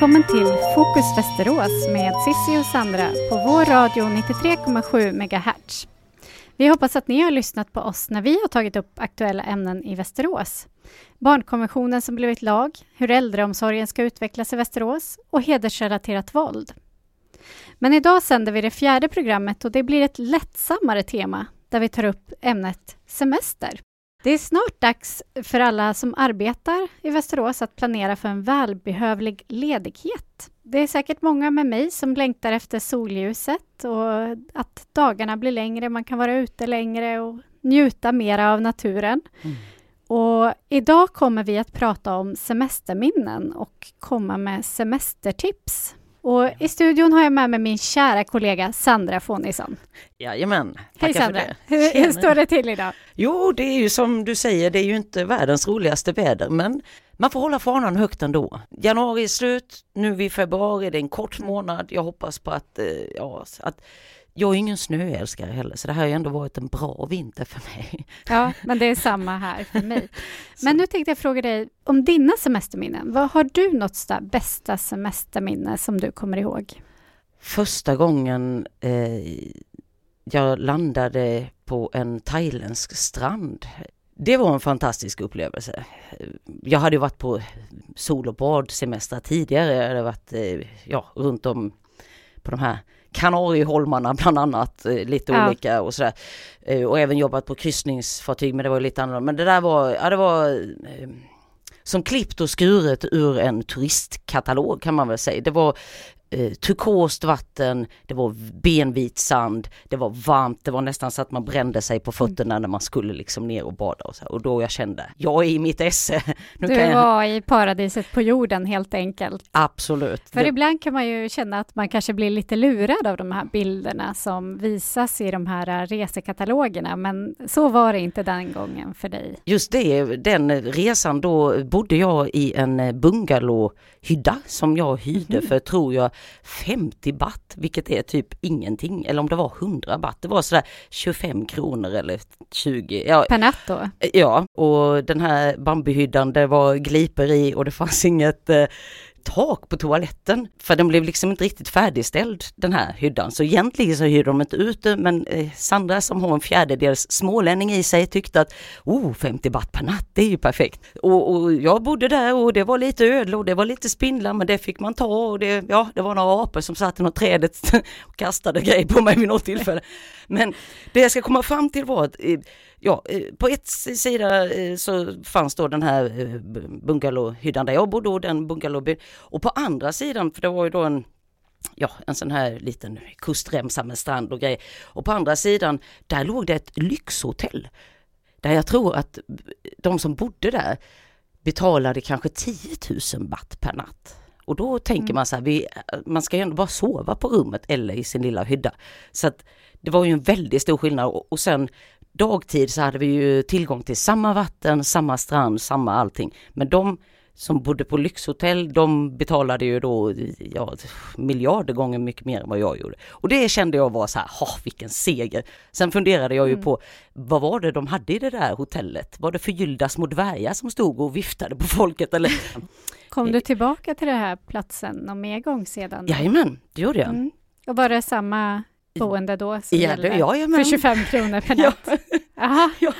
Välkommen till Fokus Västerås med Sissi och Sandra på vår radio 93,7 MHz. Vi hoppas att ni har lyssnat på oss när vi har tagit upp aktuella ämnen i Västerås. Barnkonventionen som blivit lag, hur äldreomsorgen ska utvecklas i Västerås och hedersrelaterat våld. Men idag sänder vi det fjärde programmet och det blir ett lättsammare tema där vi tar upp ämnet semester. Det är snart dags för alla som arbetar i Västerås att planera för en välbehövlig ledighet. Det är säkert många med mig som längtar efter solljuset och att dagarna blir längre, man kan vara ute längre och njuta mera av naturen. Mm. Och idag kommer vi att prata om semesterminnen och komma med semestertips. Och i studion har jag med mig min kära kollega Sandra Fonisson. Jajamän, Hej Sandra, hur, hur, står det till idag? Jo, det är ju som du säger, det är ju inte världens roligaste väder, men man får hålla fanan högt ändå. Januari är slut, nu är vi i februari, det är en kort månad. Jag hoppas på att, eh, ja, att jag är ingen snöälskare heller, så det här har ju ändå varit en bra vinter för mig. Ja, men det är samma här för mig. Men nu tänkte jag fråga dig om dina semesterminnen. Vad har du något bästa semesterminne som du kommer ihåg? Första gången eh, jag landade på en thailändsk strand. Det var en fantastisk upplevelse. Jag hade varit på sol och badsemestrar tidigare. Jag hade varit eh, ja, runt om på de här Kanarieholmarna bland annat, eh, lite ja. olika och sådär. Eh, och även jobbat på kryssningsfartyg men det var lite annorlunda. Men det där var, ja det var eh, som klippt och skuret ur en turistkatalog kan man väl säga. Det var eh, turkost vatten, det var benvit sand, det var varmt, det var nästan så att man brände sig på fötterna mm. när man skulle liksom ner och bada och så. Och då jag kände, jag är i mitt esse. Nu du jag... var i paradiset på jorden helt enkelt. Absolut. För det... ibland kan man ju känna att man kanske blir lite lurad av de här bilderna som visas i de här resekatalogerna, men så var det inte den gången för dig. Just det, den resan då bodde jag i en bungalowhydda som jag hyrde mm. för, tror jag, 50 baht, vilket är typ ingenting. Eller om det var 100 baht, det var sådär 25 kronor eller 20. Ja, per natt då? Ja, och den här bambuhyddan, det var gliper i och det fanns inget eh, tak på toaletten. För den blev liksom inte riktigt färdigställd den här hyddan. Så egentligen så hyrde de inte ut det men eh, Sandra som har en fjärdedels smålänning i sig tyckte att oh 50 baht per natt, det är ju perfekt. Och, och, jag bodde där och det var lite ödlor och det var lite spindlar men det fick man ta och det, ja, det var några apor som satt i något trädet och kastade grejer på mig vid något tillfälle. Men det jag ska komma fram till var att eh, ja, eh, på ett sida eh, så fanns då den här eh, bungalowhyddan där jag bodde och den bungalowbyn. Och på andra sidan, för det var ju då en ja, en sån här liten kustremsa med strand och grejer. Och på andra sidan, där låg det ett lyxhotell. Där jag tror att de som bodde där betalade kanske 10 000 baht per natt. Och då tänker mm. man så här, vi, man ska ju ändå bara sova på rummet eller i sin lilla hydda. Så att det var ju en väldigt stor skillnad och, och sen dagtid så hade vi ju tillgång till samma vatten, samma strand, samma allting. Men de som bodde på lyxhotell, de betalade ju då ja, miljarder gånger mycket mer än vad jag gjorde. Och det kände jag var så här, vilken seger. Sen funderade jag ju mm. på, vad var det de hade i det där hotellet? Var det förgyllda små dvärgar som stod och viftade på folket eller? Kom du tillbaka till den här platsen någon mer gång sedan? Jajamän, det gjorde jag. Mm. Och var det samma boende då? Som ja, det, ja, För 25 kronor per natt? ja. ja.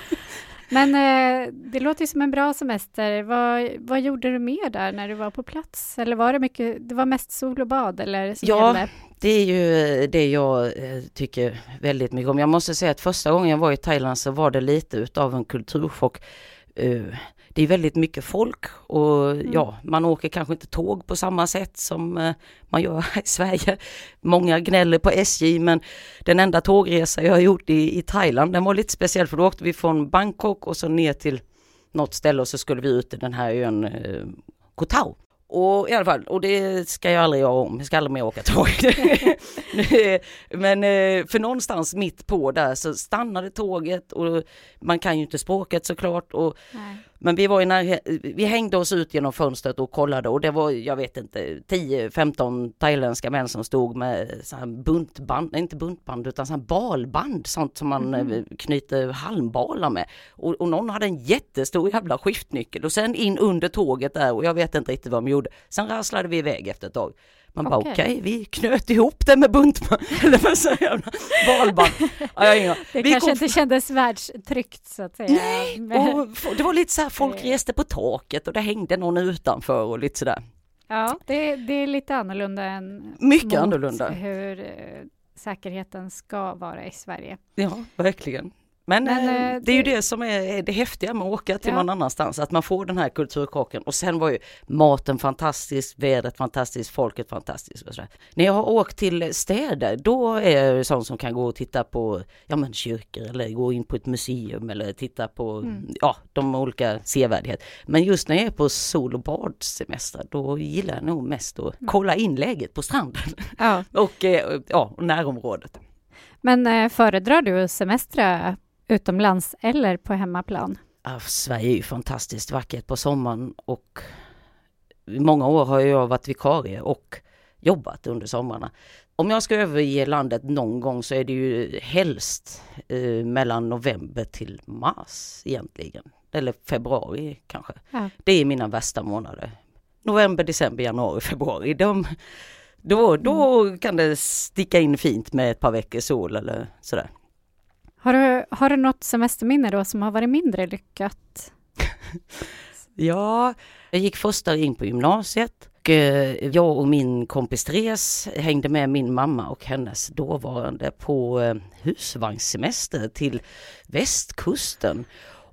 Men eh, det låter ju som en bra semester. Vad, vad gjorde du mer där när du var på plats? Eller var det mycket, det var mest sol och bad eller? ja, gällde? det är ju det jag eh, tycker väldigt mycket om. Jag måste säga att första gången jag var i Thailand så var det lite utav en kulturchock. Uh, det är väldigt mycket folk och mm. ja, man åker kanske inte tåg på samma sätt som eh, man gör här i Sverige. Många gnäller på SJ men den enda tågresa jag har gjort i, i Thailand den var lite speciell för då åkte vi från Bangkok och så ner till något ställe och så skulle vi ut i den här ön eh, Koh Tao. Och i alla fall, och det ska jag aldrig göra om, jag ska aldrig mer åka tåg. Men eh, för någonstans mitt på där så stannade tåget och man kan ju inte språket såklart och Nej. Men vi var i närhet, vi hängde oss ut genom fönstret och kollade och det var, jag vet inte, 10-15 thailändska män som stod med så här buntband, inte buntband utan så här balband, sånt som man mm. knyter halmbalar med. Och, och någon hade en jättestor jävla skiftnyckel och sen in under tåget där och jag vet inte riktigt vad de gjorde. Sen rasslade vi iväg efter ett tag. Man okay. bara okej, okay, vi knöt ihop det med buntband, eller vad säger jag, valband. Ja, jag det vi kanske kom... inte kändes världstryggt så att säga. Nej, och det var lite så här, folk reste på taket och det hängde någon utanför och lite sådär. Ja, det, det är lite annorlunda än Mycket annorlunda. hur eh, säkerheten ska vara i Sverige. Ja, verkligen. Men, Men eh, eh, det är ju det som är det häftiga med att åka till ja. någon annanstans, att man får den här kulturkrocken. Och sen var ju maten fantastisk, vädret fantastiskt, folket fantastiskt. Och När jag har åkt till städer, då är jag sån som kan gå och titta på ja, men kyrkor eller gå in på ett museum eller titta på mm. ja, de olika sevärdheter. Men just när jag är på sol och badsemester, då gillar jag nog mest att mm. kolla in läget på stranden ja. och eh, ja, närområdet. Men föredrar du semestra utomlands eller på hemmaplan? Ja, Sverige är ju fantastiskt vackert på sommaren och i många år har jag varit vikarie och jobbat under sommarna. Om jag ska överge landet någon gång så är det ju helst eh, mellan november till mars egentligen. Eller februari kanske. Ja. Det är mina värsta månader. November, december, januari, februari. De, då, då mm. kan det sticka in fint med ett par veckors sol eller sådär. Har du, har du något semesterminne då som har varit mindre lyckat? ja, jag gick första in på gymnasiet. Eh, jag och min kompis Therese hängde med min mamma och hennes dåvarande på eh, husvagnssemester till västkusten.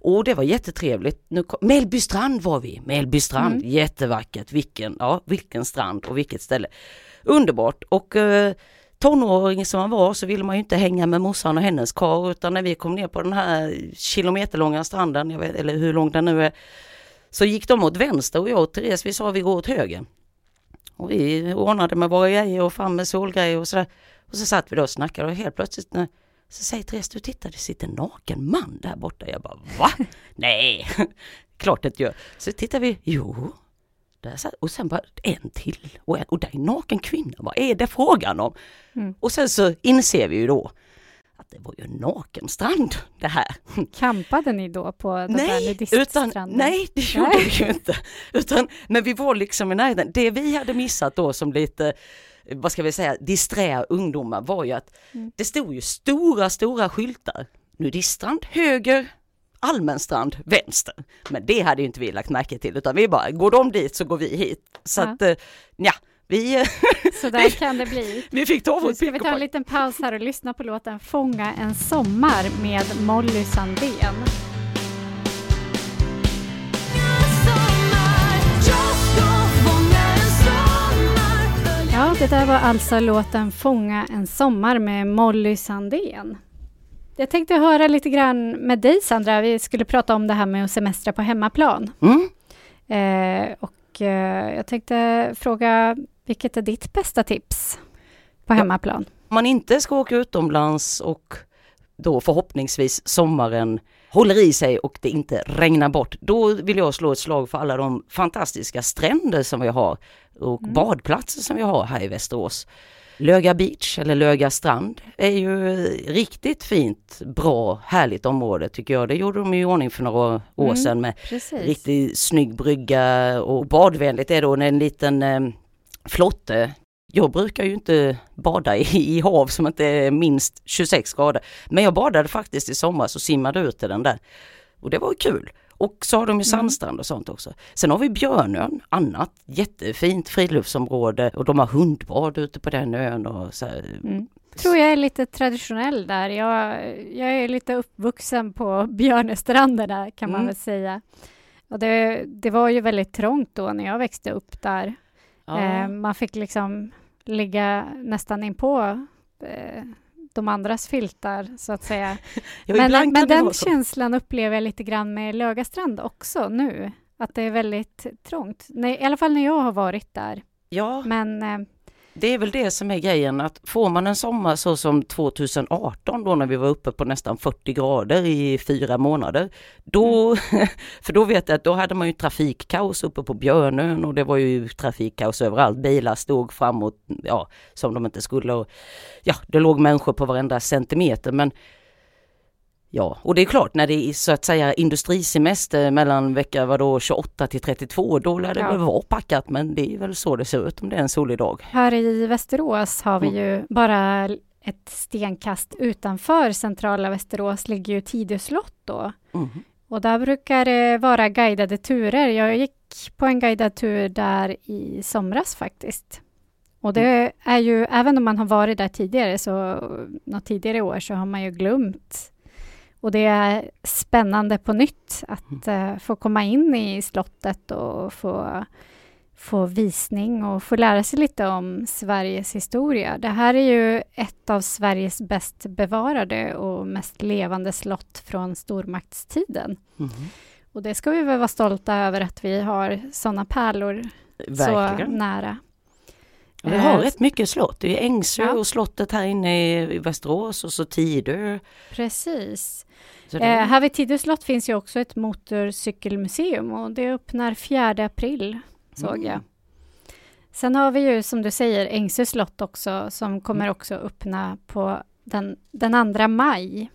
Och det var jättetrevligt. Nu kom, Mellbystrand var vi, Mellbystrand, mm. jättevackert. Vilken, ja, vilken strand och vilket ställe. Underbart och eh, tonåring som man var så ville man ju inte hänga med morsan och hennes kar utan när vi kom ner på den här kilometerlånga stranden, jag vet, eller hur lång den nu är, så gick de åt vänster och jag och Therese vi sa vi går åt höger. Och vi ordnade med våra grejer och fram med solgrejer och sådär. Och så satt vi då och snackade och helt plötsligt när, så säger Therese, du tittar det sitter en naken man där borta. Jag bara, va? Nej, klart det inte gör. Så tittar vi, jo, och sen bara en till och, en, och där är en naken kvinna. Vad är det frågan om? Mm. Och sen så inser vi ju då att det var ju en nakenstrand det här. Kampade ni då på den nej, där utan, Nej, det gjorde nej. vi ju inte. Utan, men vi var liksom i närheten. Det vi hade missat då som lite vad ska vi säga, disträ ungdomar var ju att mm. det stod ju stora, stora skyltar. Nudiststrand höger, allmän strand vänster. Men det hade inte vi lagt märke till utan vi bara, går de dit så går vi hit. Så ja. att, eh, ja, vi... Så där kan det bli. Vi fick ta vårt Ska vi ta en liten paus här och lyssna på låten Fånga en sommar med Molly Sandén. Ja, det där var alltså låten Fånga en sommar med Molly Sandén. Jag tänkte höra lite grann med dig Sandra, vi skulle prata om det här med att semestra på hemmaplan. Mm. Eh, och eh, jag tänkte fråga, vilket är ditt bästa tips på hemmaplan? Om man inte ska åka utomlands och då förhoppningsvis sommaren håller i sig och det inte regnar bort, då vill jag slå ett slag för alla de fantastiska stränder som vi har och mm. badplatser som vi har här i Västerås. Löga Beach eller Löga strand är ju riktigt fint, bra, härligt område tycker jag. Det gjorde de i ordning för några år mm, sedan med precis. riktigt snygg brygga och badvänligt är och en liten eh, flotte. Jag brukar ju inte bada i, i hav som inte är minst 26 grader. Men jag badade faktiskt i somras och simmade ut till den där. Och det var kul. Och så har de ju mm. sandstrand och sånt också. Sen har vi Björnön, annat jättefint friluftsområde och de har hundbad ute på den ön och så mm. Tror jag är lite traditionell där. Jag, jag är lite uppvuxen på Björnestranderna kan man mm. väl säga. Och det, det var ju väldigt trångt då när jag växte upp där. Ja. Eh, man fick liksom ligga nästan inpå eh, de andras filtar, så att säga. men men den känslan upplever jag lite grann med Lögastrand också nu, att det är väldigt trångt. Nej, I alla fall när jag har varit där. Ja. Men eh, det är väl det som är grejen att får man en sommar så som 2018 då när vi var uppe på nästan 40 grader i fyra månader. Då, mm. för då vet jag att då hade man ju trafikkaos uppe på Björnön och det var ju trafikkaos överallt. Bilar stod framåt, ja, som de inte skulle. Och, ja, det låg människor på varenda centimeter men Ja, och det är klart när det är så att säga industrisemester mellan vecka vadå, 28 till 32, då lär det ja. väl vara packat men det är väl så det ser ut om det är en solig dag. Här i Västerås har vi mm. ju bara ett stenkast utanför centrala Västerås ligger ju Tidö slott då. Mm. Och där brukar det vara guidade turer. Jag gick på en guidad tur där i somras faktiskt. Och det mm. är ju, även om man har varit där tidigare, så något tidigare år, så har man ju glömt och det är spännande på nytt att uh, få komma in i slottet och få, få visning och få lära sig lite om Sveriges historia. Det här är ju ett av Sveriges bäst bevarade och mest levande slott från stormaktstiden. Mm. Och det ska vi väl vara stolta över att vi har sådana pärlor Verkligen. så nära. Vi har rätt mycket slott. Det är Ängsö ja. och slottet här inne i Västerås och så Tidö. Precis. Det... Eh, här vid Tidö slott finns ju också ett motorcykelmuseum och det öppnar 4 april, såg mm. jag. Sen har vi ju som du säger Ängsö slott också som kommer mm. också öppna på den, den 2 maj.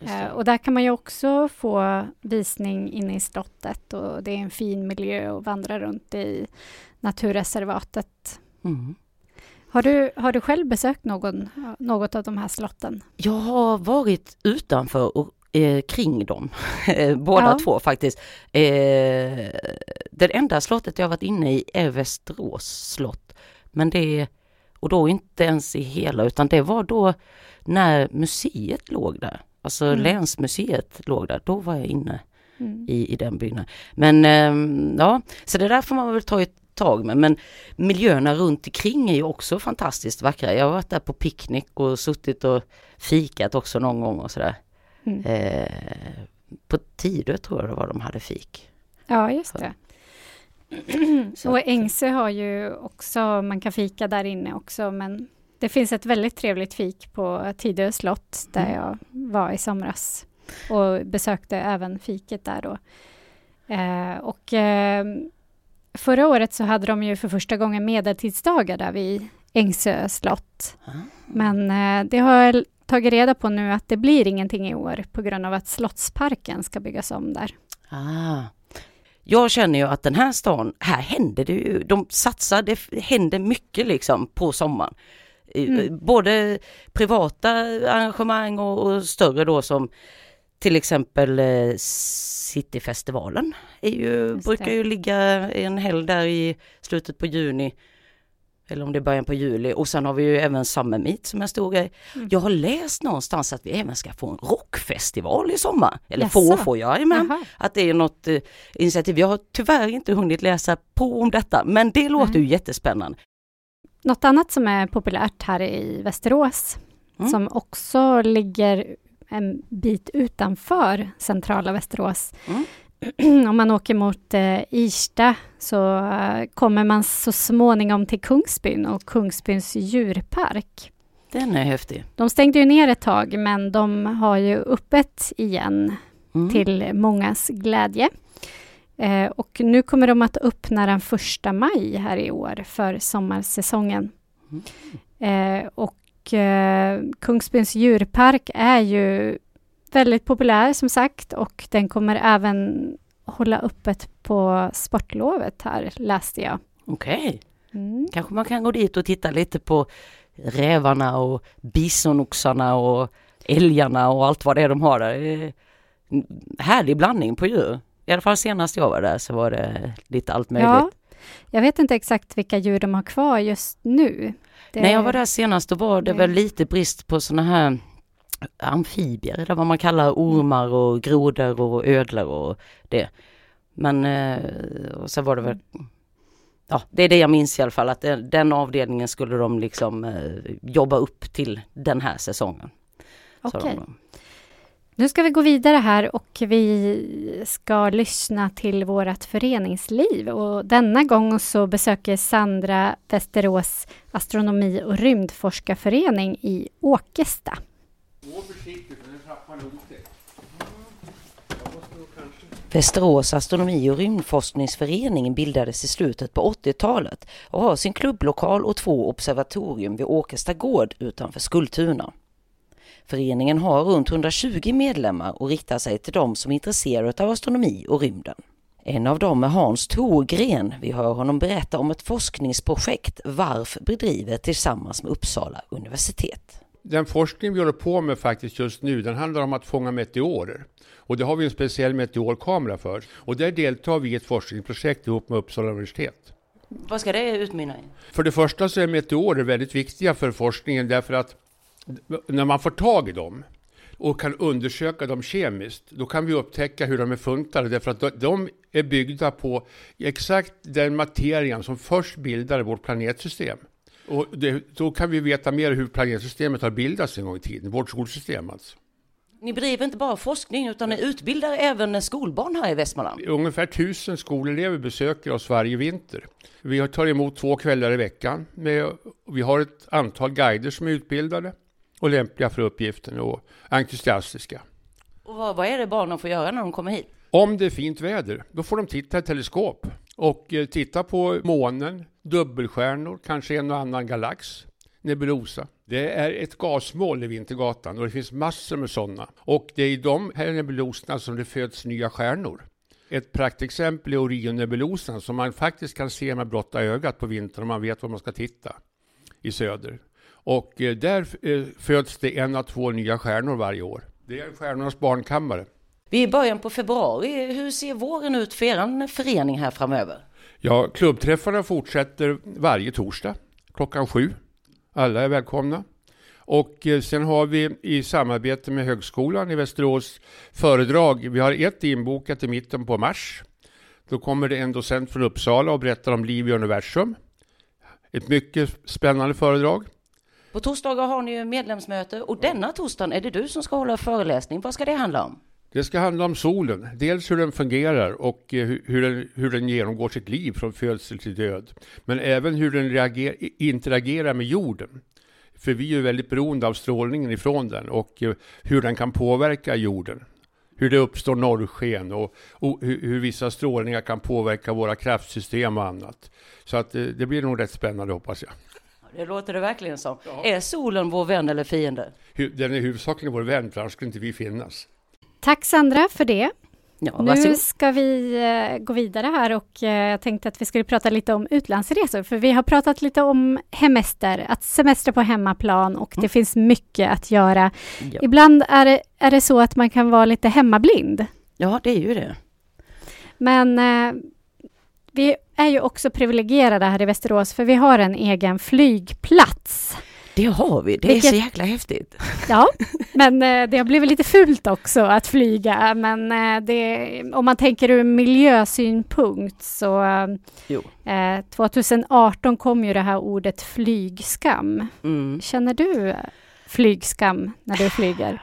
Eh, och där kan man ju också få visning inne i slottet och det är en fin miljö att vandra runt i naturreservatet. Mm. Har, du, har du själv besökt någon, något av de här slotten? Jag har varit utanför och eh, kring dem, båda ja. två faktiskt. Eh, det enda slottet jag varit inne i är Västerås slott. Men det, och då inte ens i hela, utan det var då när museet låg där. Alltså mm. länsmuseet låg där, då var jag inne mm. i, i den byggnaden. Men eh, ja, så det där får man väl ta ett tag med. Men miljöerna runt omkring är ju också fantastiskt vackra. Jag har varit där på picknick och suttit och fikat också någon gång och sådär. Mm. Eh, på Tidö tror jag det var de hade fik. Ja, just det. och Ängsö har ju också, man kan fika där inne också, men det finns ett väldigt trevligt fik på Tidö slott där mm. jag var i somras och besökte även fiket där då. Eh, och eh, Förra året så hade de ju för första gången medeltidsdagar där vid Ängsö slott. Ah. Men eh, det har jag tagit reda på nu att det blir ingenting i år på grund av att Slottsparken ska byggas om där. Ah. Jag känner ju att den här stan, här händer det ju, de satsar, det händer mycket liksom på sommaren. Mm. Både privata arrangemang och, och större då som till exempel eh, Cityfestivalen är ju, brukar ju ligga en helg där i slutet på juni. Eller om det är början på juli och sen har vi ju även Summer Meet som är en stor grej. Mm. Jag har läst någonstans att vi även ska få en rockfestival i sommar. Eller Jaså. få får jag, men att det är något eh, initiativ. Jag har tyvärr inte hunnit läsa på om detta men det låter mm. ju jättespännande. Något annat som är populärt här i Västerås mm. som också ligger en bit utanför centrala Västerås. Mm. Om man åker mot eh, Irsta så eh, kommer man så småningom till Kungsbyn och Kungsbyns djurpark. Den är häftig. De stängde ju ner ett tag men de har ju öppet igen mm. till mångas glädje. Eh, och nu kommer de att öppna den första maj här i år för sommarsäsongen. Mm. Eh, och eh, Kungsbyns djurpark är ju väldigt populär som sagt och den kommer även hålla öppet på sportlovet här läste jag. Okej. Okay. Mm. Kanske man kan gå dit och titta lite på rävarna och bisonoxarna och älgarna och allt vad det är de har där. Härlig blandning på djur. I alla fall senast jag var där så var det lite allt möjligt. Ja, jag vet inte exakt vilka djur de har kvar just nu. Det... När jag var där senast då var det väl lite brist på sådana här amfibier, eller vad man kallar ormar och grodor och ödlor och det. Men eh, och så var det väl Ja, det är det jag minns i alla fall att den avdelningen skulle de liksom eh, jobba upp till den här säsongen. Okej. Okay. Nu ska vi gå vidare här och vi ska lyssna till vårt föreningsliv. Och denna gång så besöker Sandra Västerås astronomi och rymdforskarförening i Åkesta. Västerås astronomi och rymdforskningsförening bildades i slutet på 80-talet och har sin klubblokal och två observatorium vid Åkesta gård utanför Skultuna. Föreningen har runt 120 medlemmar och riktar sig till de som är intresserade av astronomi och rymden. En av dem är Hans Thorgren. Vi hör honom berätta om ett forskningsprojekt VARF bedriver tillsammans med Uppsala universitet. Den forskning vi håller på med faktiskt just nu, den handlar om att fånga meteorer. Och det har vi en speciell meteorkamera för. Och där deltar vi i ett forskningsprojekt ihop med Uppsala universitet. Vad ska det utmynna i? För det första så är meteorer väldigt viktiga för forskningen därför att när man får tag i dem och kan undersöka dem kemiskt, då kan vi upptäcka hur de är funtade, därför att de är byggda på exakt den materian som först bildade vårt planetsystem. Och det, då kan vi veta mer hur planetsystemet har bildats en gång i tiden, vårt solsystem alltså. Ni bedriver inte bara forskning utan ni utbildar även skolbarn här i Västmanland. Ungefär tusen skolelever besöker oss varje vinter. Vi tar emot två kvällar i veckan. Med, vi har ett antal guider som är utbildade och lämpliga för uppgiften och entusiastiska. Och vad, vad är det barnen får göra när de kommer hit? Om det är fint väder, då får de titta i teleskop och eh, titta på månen, dubbelstjärnor, kanske en och annan galax, nebulosa. Det är ett gasmoln i Vintergatan och det finns massor med sådana. Och det är i de här nebuloserna som det föds nya stjärnor. Ett praktexempel är Orionnebulosan som man faktiskt kan se med blotta ögat på vintern om man vet var man ska titta i söder. Och eh, där eh, föds det en av två nya stjärnor varje år. Det är stjärnornas barnkammare. Vi är i början på februari. Hur ser våren ut för er förening här framöver? Ja, klubbträffarna fortsätter varje torsdag klockan sju. Alla är välkomna. Och eh, sen har vi i samarbete med Högskolan i Västerås föredrag. Vi har ett inbokat i mitten på mars. Då kommer det en docent från Uppsala och berättar om liv i universum. Ett mycket spännande föredrag. På torsdagar har ni ju medlemsmöte och denna torsdag är det du som ska hålla föreläsning. Vad ska det handla om? Det ska handla om solen. Dels hur den fungerar och eh, hur den, hur den genomgår sitt liv från födsel till död. Men även hur den reager, interagerar med jorden. För vi är väldigt beroende av strålningen ifrån den och eh, hur den kan påverka jorden. Hur det uppstår norrsken och, och hur, hur, vissa strålningar kan påverka våra kraftsystem och annat. Så att det, det blir nog rätt spännande hoppas jag. Det låter det verkligen som. Ja. Är solen vår vän eller fiende? Den är huvudsakligen vår vän, för annars skulle inte vi finnas. Tack Sandra för det. Ja, nu ska vi eh, gå vidare här och eh, jag tänkte att vi skulle prata lite om utlandsresor, för vi har pratat lite om hemester, att semester på hemmaplan och mm. det finns mycket att göra. Ja. Ibland är det, är det så att man kan vara lite hemmablind. Ja, det är ju det. Men eh, vi är ju också privilegierade här i Västerås, för vi har en egen flygplats. Det har vi, det Vilket, är så jäkla häftigt. Ja, men eh, det har blivit lite fult också att flyga, men eh, det, om man tänker ur miljösynpunkt så eh, 2018 kom ju det här ordet flygskam. Mm. Känner du flygskam när du flyger?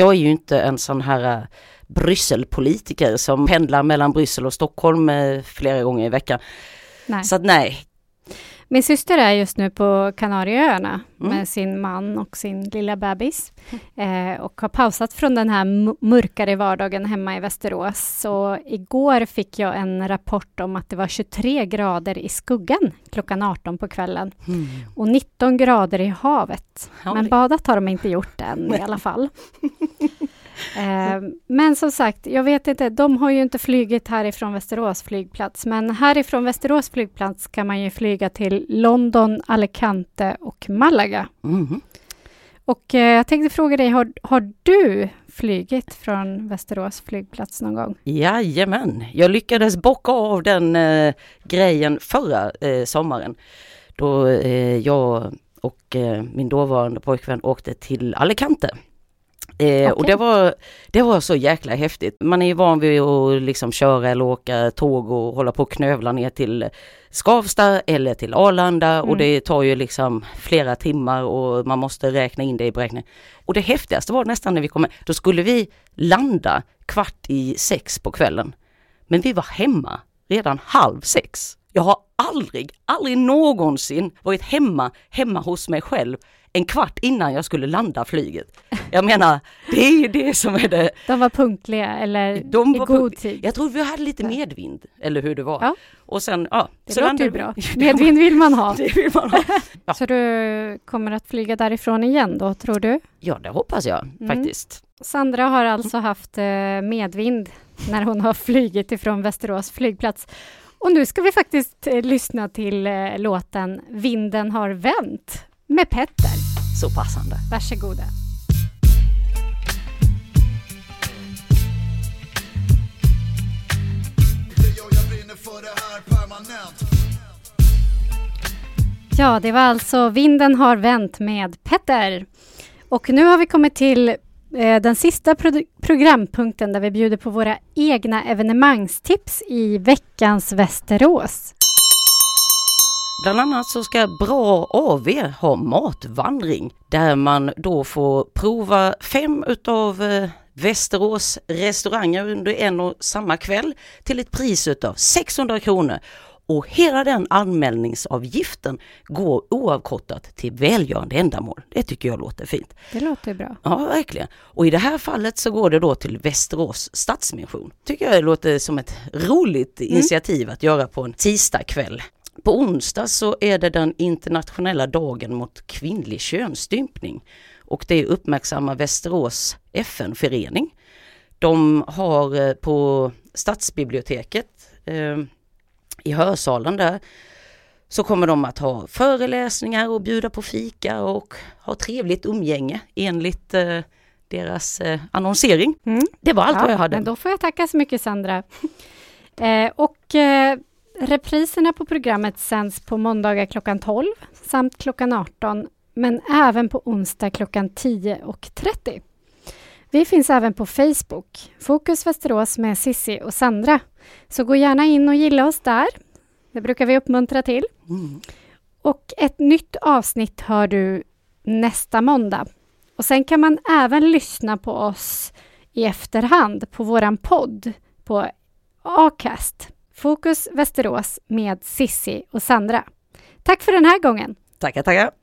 Jag är ju inte en sån här eh, Brysselpolitiker som pendlar mellan Bryssel och Stockholm eh, flera gånger i veckan. Nej. Så att nej, min syster är just nu på Kanarieöarna mm. med sin man och sin lilla bebis eh, och har pausat från den här mörkare vardagen hemma i Västerås. Så igår fick jag en rapport om att det var 23 grader i skuggan klockan 18 på kvällen mm. och 19 grader i havet. Men badat har de inte gjort än i alla fall. Eh, men som sagt, jag vet inte, de har ju inte flygit härifrån Västerås flygplats, men härifrån Västerås flygplats kan man ju flyga till London, Alicante och Malaga. Mm. Och eh, jag tänkte fråga dig, har, har du flygit från Västerås flygplats någon gång? Jajamän, jag lyckades bocka av den eh, grejen förra eh, sommaren då eh, jag och eh, min dåvarande pojkvän åkte till Alicante Eh, Och det var, det var så jäkla häftigt. Man är ju van vid att liksom köra eller åka tåg och hålla på och knövla ner till Skavsta eller till Arlanda mm. och det tar ju liksom flera timmar och man måste räkna in det i beräkningen. Och det häftigaste var nästan när vi kom, då skulle vi landa kvart i sex på kvällen. Men vi var hemma redan halv sex. Jag har aldrig, aldrig någonsin varit hemma, hemma hos mig själv en kvart innan jag skulle landa flyget. Jag menar, det är ju det som är det. De var punktliga eller De i god tid? Jag tror vi hade lite medvind, eller hur det var. Ja. Och sen, ja. Det så låter ju bra. Medvind vill man ha. det vill man ha. Ja. Så du kommer att flyga därifrån igen då, tror du? Ja, det hoppas jag mm. faktiskt. Sandra har alltså haft eh, medvind när hon har flugit ifrån Västerås flygplats. Och nu ska vi faktiskt eh, lyssna till eh, låten Vinden har vänt med Petter. Så passande. Varsågoda. Ja, det var alltså Vinden har vänt med Petter. Och nu har vi kommit till eh, den sista pro programpunkten där vi bjuder på våra egna evenemangstips i veckans Västerås. Bland annat så ska Bra AV ha matvandring där man då får prova fem utav eh, Västerås restauranger under en och samma kväll till ett pris utav 600 kronor. Och hela den anmälningsavgiften går oavkortat till välgörande ändamål. Det tycker jag låter fint. Det låter bra. Ja, verkligen. Och i det här fallet så går det då till Västerås Stadsmission. Tycker jag det låter som ett roligt mm. initiativ att göra på en tisdagkväll. På onsdag så är det den internationella dagen mot kvinnlig könsstympning och det uppmärksammar Västerås FN-förening. De har eh, på stadsbiblioteket eh, i hörsalen där så kommer de att ha föreläsningar och bjuda på fika och ha trevligt umgänge enligt eh, deras eh, annonsering. Mm. Det var allt ja, vad jag hade. Men då får jag tacka så mycket Sandra. Eh, och eh, Repriserna på programmet sänds på måndagar klockan 12 samt klockan 18 men även på onsdag klockan 10.30. Vi finns även på Facebook, Fokus Västerås med Sissi och Sandra. Så gå gärna in och gilla oss där. Det brukar vi uppmuntra till. Mm. Och ett nytt avsnitt hör du nästa måndag. Och sen kan man även lyssna på oss i efterhand på våran podd på Acast. Fokus Västerås med Sissi och Sandra. Tack för den här gången. Tackar, tackar.